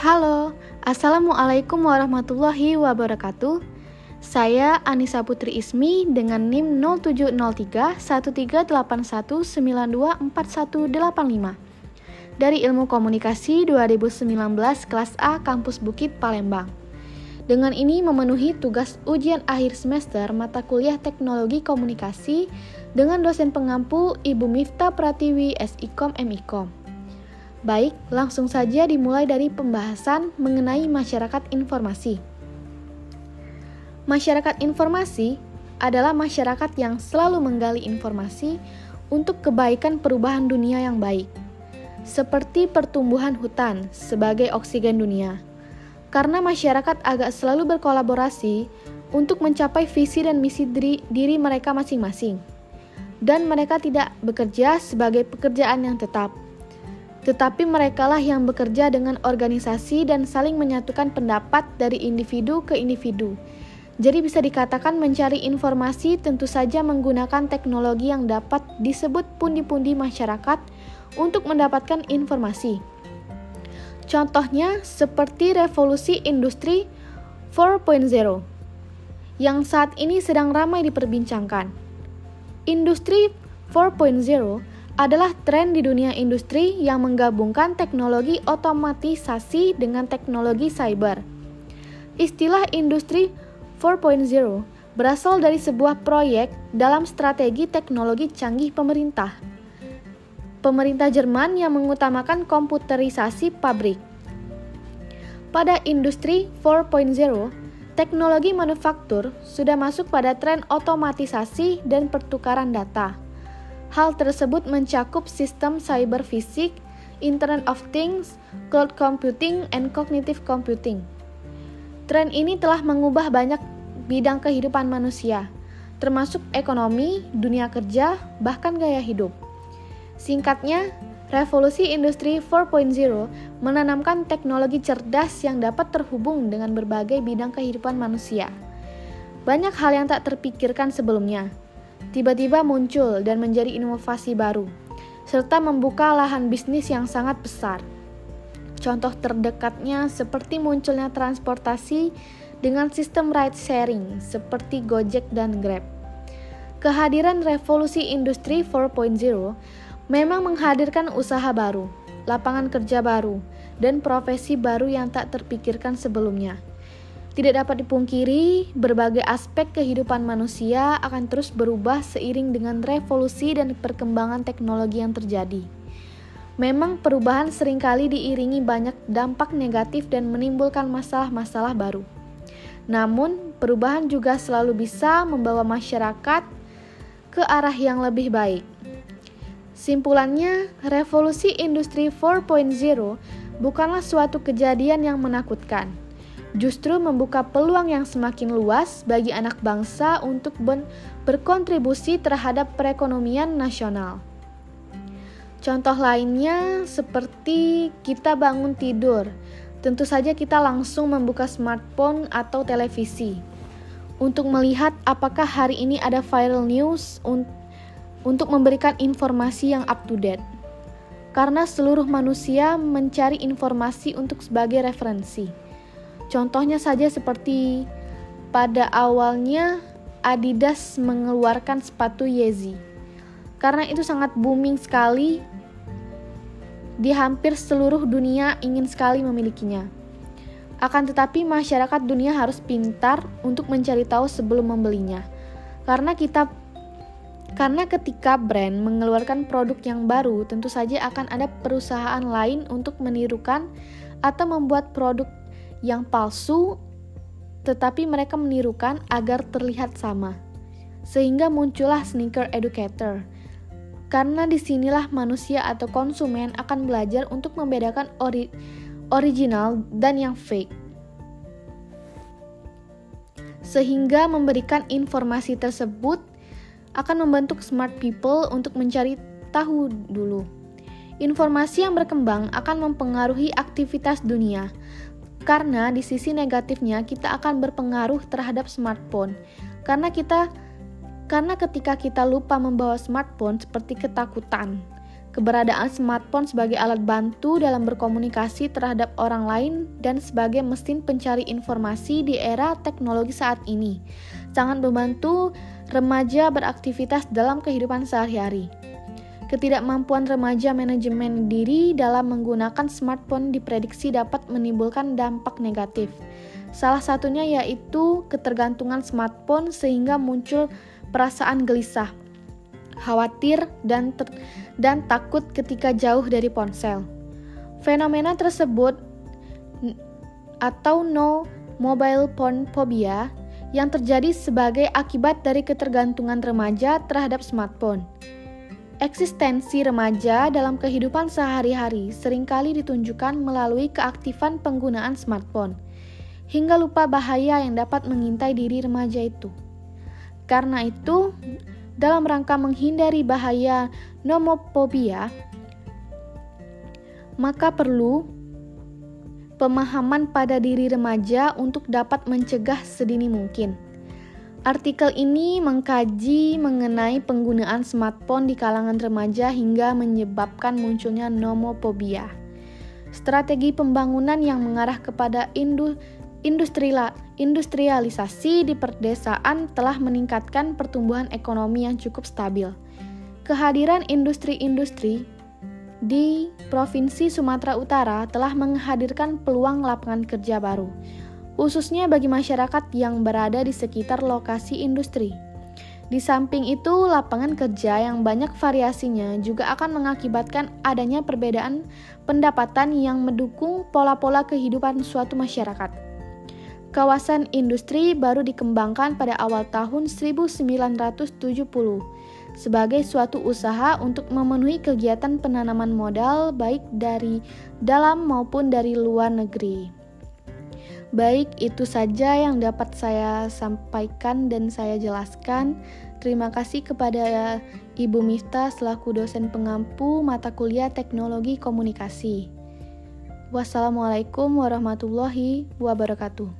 Halo, Assalamualaikum warahmatullahi wabarakatuh. Saya Anissa Putri Ismi dengan NIM 0703 1381924185 dari Ilmu Komunikasi 2019 kelas A Kampus Bukit Palembang. Dengan ini memenuhi tugas ujian akhir semester mata kuliah Teknologi Komunikasi dengan dosen pengampu Ibu Mifta Pratiwi SIKOM MIKOM. Baik, langsung saja dimulai dari pembahasan mengenai masyarakat informasi. Masyarakat informasi adalah masyarakat yang selalu menggali informasi untuk kebaikan perubahan dunia yang baik, seperti pertumbuhan hutan sebagai oksigen dunia. Karena masyarakat agak selalu berkolaborasi untuk mencapai visi dan misi diri, diri mereka masing-masing, dan mereka tidak bekerja sebagai pekerjaan yang tetap tetapi merekalah yang bekerja dengan organisasi dan saling menyatukan pendapat dari individu ke individu. Jadi bisa dikatakan mencari informasi tentu saja menggunakan teknologi yang dapat disebut pundi-pundi masyarakat untuk mendapatkan informasi. Contohnya seperti revolusi industri 4.0 yang saat ini sedang ramai diperbincangkan. Industri 4.0 adalah tren di dunia industri yang menggabungkan teknologi otomatisasi dengan teknologi cyber. Istilah industri 4.0 berasal dari sebuah proyek dalam strategi teknologi canggih pemerintah. Pemerintah Jerman yang mengutamakan komputerisasi pabrik. Pada industri 4.0, teknologi manufaktur sudah masuk pada tren otomatisasi dan pertukaran data. Hal tersebut mencakup sistem cyber fisik, Internet of Things, cloud computing, and cognitive computing. Tren ini telah mengubah banyak bidang kehidupan manusia, termasuk ekonomi, dunia kerja, bahkan gaya hidup. Singkatnya, revolusi industri 4.0 menanamkan teknologi cerdas yang dapat terhubung dengan berbagai bidang kehidupan manusia. Banyak hal yang tak terpikirkan sebelumnya, tiba-tiba muncul dan menjadi inovasi baru, serta membuka lahan bisnis yang sangat besar. Contoh terdekatnya seperti munculnya transportasi dengan sistem ride sharing seperti Gojek dan Grab. Kehadiran revolusi industri 4.0 memang menghadirkan usaha baru, lapangan kerja baru, dan profesi baru yang tak terpikirkan sebelumnya. Tidak dapat dipungkiri, berbagai aspek kehidupan manusia akan terus berubah seiring dengan revolusi dan perkembangan teknologi yang terjadi. Memang perubahan sering kali diiringi banyak dampak negatif dan menimbulkan masalah-masalah baru. Namun, perubahan juga selalu bisa membawa masyarakat ke arah yang lebih baik. Simpulannya, revolusi industri 4.0 bukanlah suatu kejadian yang menakutkan justru membuka peluang yang semakin luas bagi anak bangsa untuk berkontribusi terhadap perekonomian nasional. Contoh lainnya seperti kita bangun tidur, tentu saja kita langsung membuka smartphone atau televisi untuk melihat apakah hari ini ada viral news un untuk memberikan informasi yang up to date. Karena seluruh manusia mencari informasi untuk sebagai referensi. Contohnya saja seperti pada awalnya Adidas mengeluarkan sepatu Yeezy. Karena itu sangat booming sekali di hampir seluruh dunia ingin sekali memilikinya. Akan tetapi masyarakat dunia harus pintar untuk mencari tahu sebelum membelinya. Karena kita karena ketika brand mengeluarkan produk yang baru, tentu saja akan ada perusahaan lain untuk menirukan atau membuat produk yang palsu, tetapi mereka menirukan agar terlihat sama. Sehingga muncullah sneaker educator. Karena di sinilah manusia atau konsumen akan belajar untuk membedakan ori original dan yang fake. Sehingga memberikan informasi tersebut akan membentuk smart people untuk mencari tahu dulu. Informasi yang berkembang akan mempengaruhi aktivitas dunia, karena di sisi negatifnya kita akan berpengaruh terhadap smartphone. Karena kita karena ketika kita lupa membawa smartphone seperti ketakutan, keberadaan smartphone sebagai alat bantu dalam berkomunikasi terhadap orang lain dan sebagai mesin pencari informasi di era teknologi saat ini sangat membantu remaja beraktivitas dalam kehidupan sehari-hari. Ketidakmampuan remaja manajemen diri dalam menggunakan smartphone diprediksi dapat menimbulkan dampak negatif. Salah satunya yaitu ketergantungan smartphone sehingga muncul perasaan gelisah, khawatir, dan, dan takut ketika jauh dari ponsel. Fenomena tersebut atau no mobile phone phobia yang terjadi sebagai akibat dari ketergantungan remaja terhadap smartphone. Eksistensi remaja dalam kehidupan sehari-hari sering kali ditunjukkan melalui keaktifan penggunaan smartphone, hingga lupa bahaya yang dapat mengintai diri remaja itu. Karena itu, dalam rangka menghindari bahaya nomophobia, maka perlu pemahaman pada diri remaja untuk dapat mencegah sedini mungkin. Artikel ini mengkaji mengenai penggunaan smartphone di kalangan remaja hingga menyebabkan munculnya nomophobia. Strategi pembangunan yang mengarah kepada industri industrialisasi di perdesaan telah meningkatkan pertumbuhan ekonomi yang cukup stabil. Kehadiran industri-industri di Provinsi Sumatera Utara telah menghadirkan peluang lapangan kerja baru, khususnya bagi masyarakat yang berada di sekitar lokasi industri. Di samping itu, lapangan kerja yang banyak variasinya juga akan mengakibatkan adanya perbedaan pendapatan yang mendukung pola-pola kehidupan suatu masyarakat. Kawasan industri baru dikembangkan pada awal tahun 1970 sebagai suatu usaha untuk memenuhi kegiatan penanaman modal baik dari dalam maupun dari luar negeri. Baik, itu saja yang dapat saya sampaikan dan saya jelaskan. Terima kasih kepada Ibu Miftah selaku dosen pengampu mata kuliah Teknologi Komunikasi. Wassalamualaikum warahmatullahi wabarakatuh.